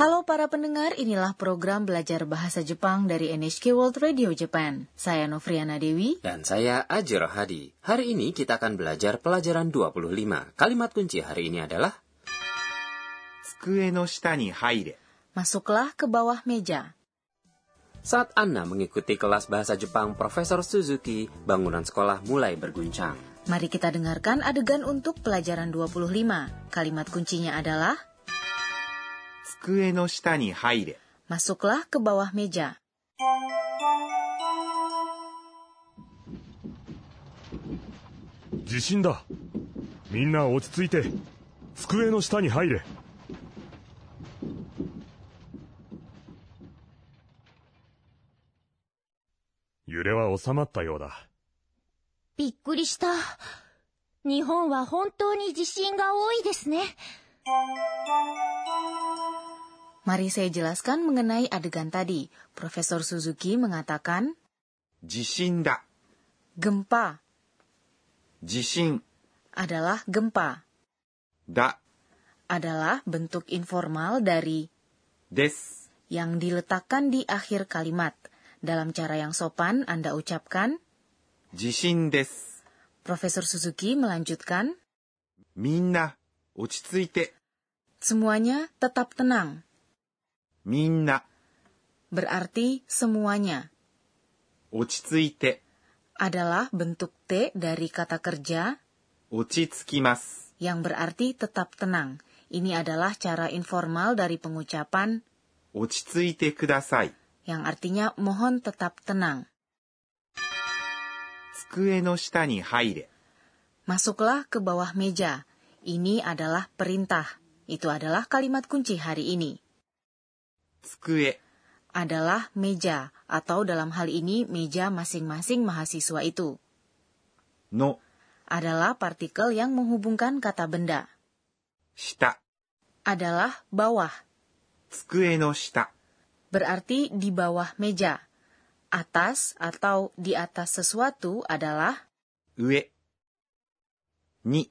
Halo para pendengar, inilah program belajar bahasa Jepang dari NHK World Radio Japan. Saya Novriana Dewi. Dan saya Aji Rohadi. Hari ini kita akan belajar pelajaran 25. Kalimat kunci hari ini adalah... Masuklah ke bawah meja. Saat Anna mengikuti kelas bahasa Jepang Profesor Suzuki, bangunan sekolah mulai berguncang. Mari kita dengarkan adegan untuk pelajaran 25. Kalimat kuncinya adalah... 机の下に入れ。Masuklah ke bawah meja. 地震だみんな落ち着いて机の下に入れ揺れは収まったようだびっくりした。日本は本当に地震が多いですね。Mari saya jelaskan mengenai adegan tadi. Profesor Suzuki mengatakan, Jishin da. Gempa. Jishin adalah gempa. Da adalah bentuk informal dari des yang diletakkan di akhir kalimat. Dalam cara yang sopan, Anda ucapkan jishin des. Profesor Suzuki melanjutkan, Minna, ochitsuite. Semuanya tetap tenang minna. Berarti semuanya. Ochitsuite adalah bentuk te dari kata kerja ochitsukimasu yang berarti tetap tenang. Ini adalah cara informal dari pengucapan ochitsuite kudasai yang artinya mohon tetap tenang. Tsukue no shita ni haire. Masuklah ke bawah meja. Ini adalah perintah. Itu adalah kalimat kunci hari ini. 机 adalah meja atau dalam hal ini meja masing-masing mahasiswa itu. No adalah partikel yang menghubungkan kata benda. Shita adalah bawah. Tsukue no shita berarti di bawah meja. Atas atau di atas sesuatu adalah ue. Ni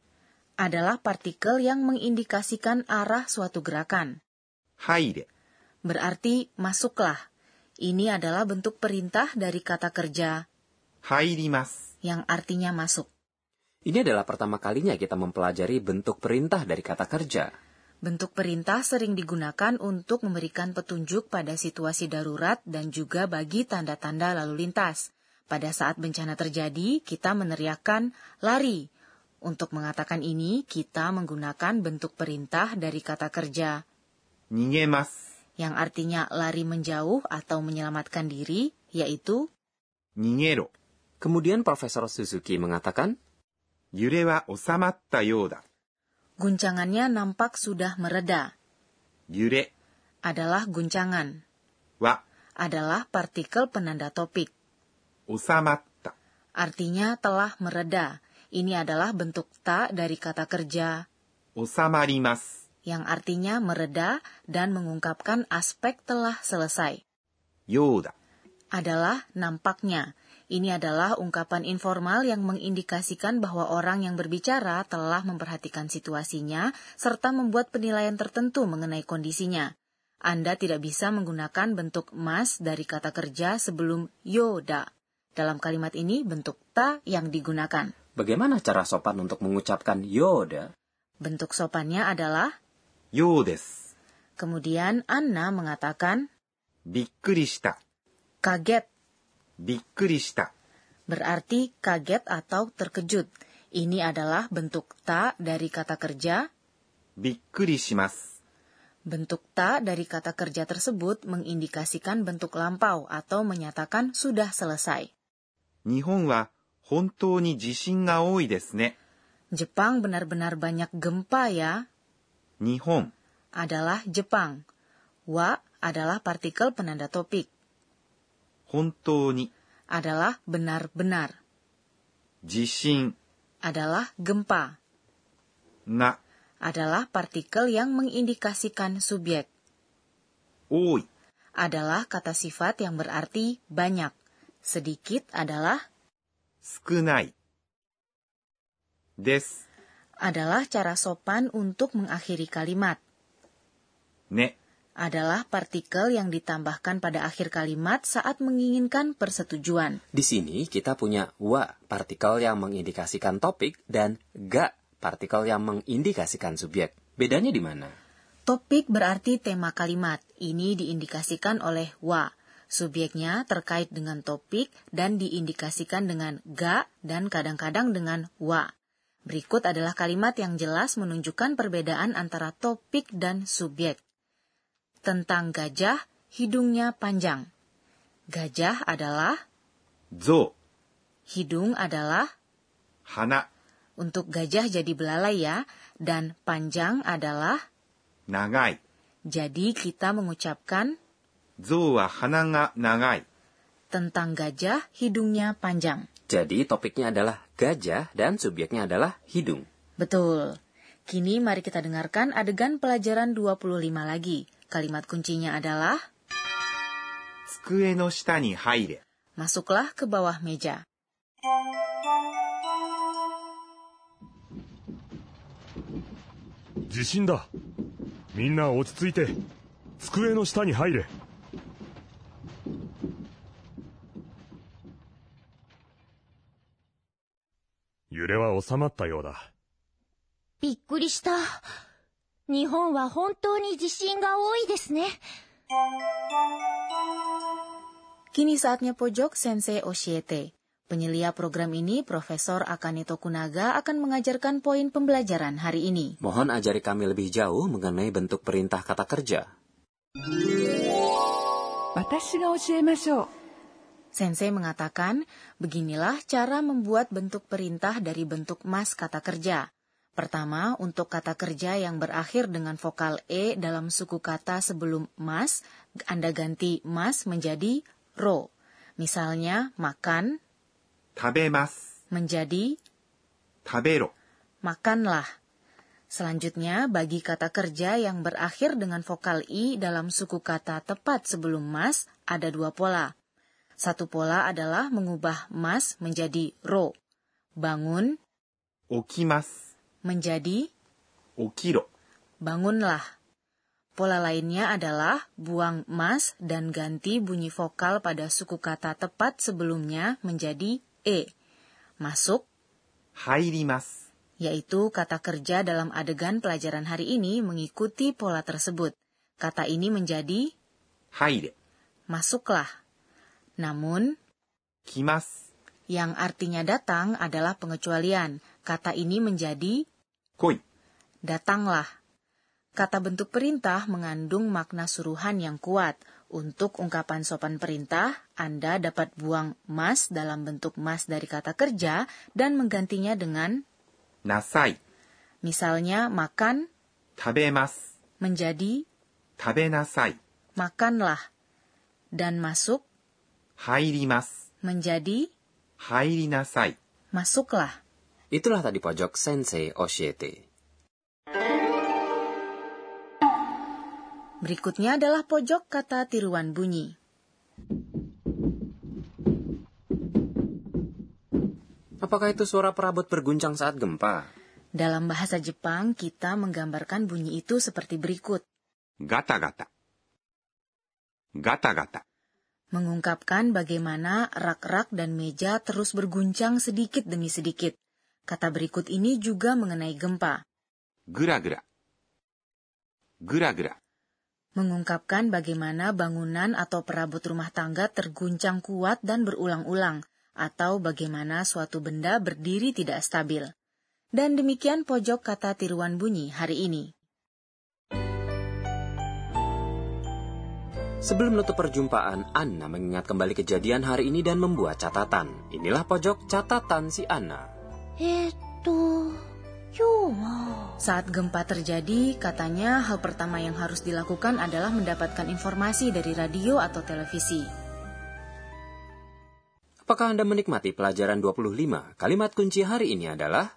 adalah partikel yang mengindikasikan arah suatu gerakan. Haire berarti masuklah. Ini adalah bentuk perintah dari kata kerja hairimas yang artinya masuk. Ini adalah pertama kalinya kita mempelajari bentuk perintah dari kata kerja. Bentuk perintah sering digunakan untuk memberikan petunjuk pada situasi darurat dan juga bagi tanda-tanda lalu lintas. Pada saat bencana terjadi, kita meneriakkan lari. Untuk mengatakan ini, kita menggunakan bentuk perintah dari kata kerja. Nyingemas yang artinya lari menjauh atau menyelamatkan diri, yaitu Nyingero. Kemudian Profesor Suzuki mengatakan, Yure wa osamatta yoda. Guncangannya nampak sudah mereda. Yure adalah guncangan. Wa adalah partikel penanda topik. Osamatta artinya telah mereda. Ini adalah bentuk ta dari kata kerja. Osamarimasu yang artinya mereda dan mengungkapkan aspek telah selesai. Yoda adalah nampaknya. Ini adalah ungkapan informal yang mengindikasikan bahwa orang yang berbicara telah memperhatikan situasinya serta membuat penilaian tertentu mengenai kondisinya. Anda tidak bisa menggunakan bentuk mas dari kata kerja sebelum yoda. Dalam kalimat ini bentuk ta yang digunakan. Bagaimana cara sopan untuk mengucapkan yoda? Bentuk sopannya adalah ようです。 kemudian Anna mengatakan びっくりした。 kaget びっくりした。 berarti kaget atau terkejut. Ini adalah bentuk ta dari kata kerja びっくりします。 Bentuk ta dari kata kerja tersebut mengindikasikan bentuk lampau atau menyatakan sudah selesai. 日本は本当に地震が多いですね。 Jepang benar-benar banyak gempa ya, 日本 adalah Jepang. Wa adalah partikel penanda topik, 本当に adalah benar-benar, 地震 adalah gempa, が adalah partikel yang mengindikasikan subjek, 多い adalah kata sifat yang berarti banyak. Sedikit adalah 少ないです。 Adalah cara sopan untuk mengakhiri kalimat. ね。adalah partikel yang ditambahkan pada akhir kalimat saat menginginkan persetujuan. Di sini kita punya wa, partikel yang mengindikasikan topik, dan ga, partikel yang mengindikasikan subjek. Bedanya di mana? Topik berarti tema kalimat. Ini diindikasikan oleh wa. Subjeknya terkait dengan topik dan diindikasikan dengan ga dan kadang-kadang dengan wa. Berikut adalah kalimat yang jelas menunjukkan perbedaan antara topik dan subjek. Tentang gajah, hidungnya panjang. Gajah adalah zo. Hidung adalah hana. Untuk gajah jadi belalai ya, dan panjang adalah nagai. Jadi kita mengucapkan zo wa hana ga nagai. Tentang gajah, hidungnya panjang. Jadi topiknya adalah gajah dan subjeknya adalah hidung. Betul. Kini mari kita dengarkan adegan pelajaran 25 lagi. Kalimat kuncinya adalah. Masuklah ke bawah meja. Jishin da. Minna otsutsuite. Tsukue no shita ni haire. 収まったようだびっくりした。日本は本当に地震が多いですね。 Kini saatnya pojok Sensei Oshiete. Penyelia program ini, Profesor Akane Tokunaga akan mengajarkan poin pembelajaran hari ini. Mohon ajari kami lebih jauh mengenai bentuk perintah kata kerja. 私が教えましょう Sensei mengatakan, beginilah cara membuat bentuk perintah dari bentuk mas kata kerja. Pertama, untuk kata kerja yang berakhir dengan vokal E dalam suku kata sebelum mas, Anda ganti mas menjadi ro. Misalnya, makan, menjadi, tabero, makanlah. Selanjutnya, bagi kata kerja yang berakhir dengan vokal i dalam suku kata tepat sebelum mas, ada dua pola. Satu pola adalah mengubah mas menjadi ro. Bangun. Okimas. Menjadi. Okiro. Bangunlah. Pola lainnya adalah buang mas dan ganti bunyi vokal pada suku kata tepat sebelumnya menjadi e. Masuk. Hairimas. yaitu kata kerja dalam adegan pelajaran hari ini mengikuti pola tersebut. Kata ini menjadi Hai. Masuklah. Namun, kimas yang artinya datang adalah pengecualian. Kata ini menjadi koi. Datanglah. Kata bentuk perintah mengandung makna suruhan yang kuat. Untuk ungkapan sopan perintah, Anda dapat buang mas dalam bentuk mas dari kata kerja dan menggantinya dengan nasai. Misalnya makan tabemas menjadi tabenasai. Makanlah dan masuk 入ります。 menjadi 入りなさい。 masuklah. Itulah tadi pojok Sensei Oshiete. Berikutnya adalah pojok kata tiruan bunyi. Apakah itu suara perabot berguncang saat gempa? Dalam bahasa Jepang, kita menggambarkan bunyi itu seperti berikut. ガタガタ。ガタガタ。 mengungkapkan bagaimana rak-rak dan meja terus berguncang sedikit demi sedikit. Kata berikut ini juga mengenai gempa. Gura-gura. Gura-gura. Mengungkapkan bagaimana bangunan atau perabot rumah tangga terguncang kuat dan berulang-ulang, atau bagaimana suatu benda berdiri tidak stabil. Dan demikian pojok kata tiruan bunyi hari ini. Sebelum menutup perjumpaan, Anna mengingat kembali kejadian hari ini dan membuat catatan. Inilah pojok catatan si Anna. Itu... Yumo. Saat gempa terjadi, katanya hal pertama yang harus dilakukan adalah mendapatkan informasi dari radio atau televisi. Apakah Anda menikmati pelajaran 25? Kalimat kunci hari ini adalah...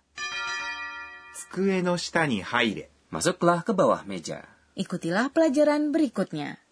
Masuklah ke bawah meja. Ikutilah pelajaran berikutnya.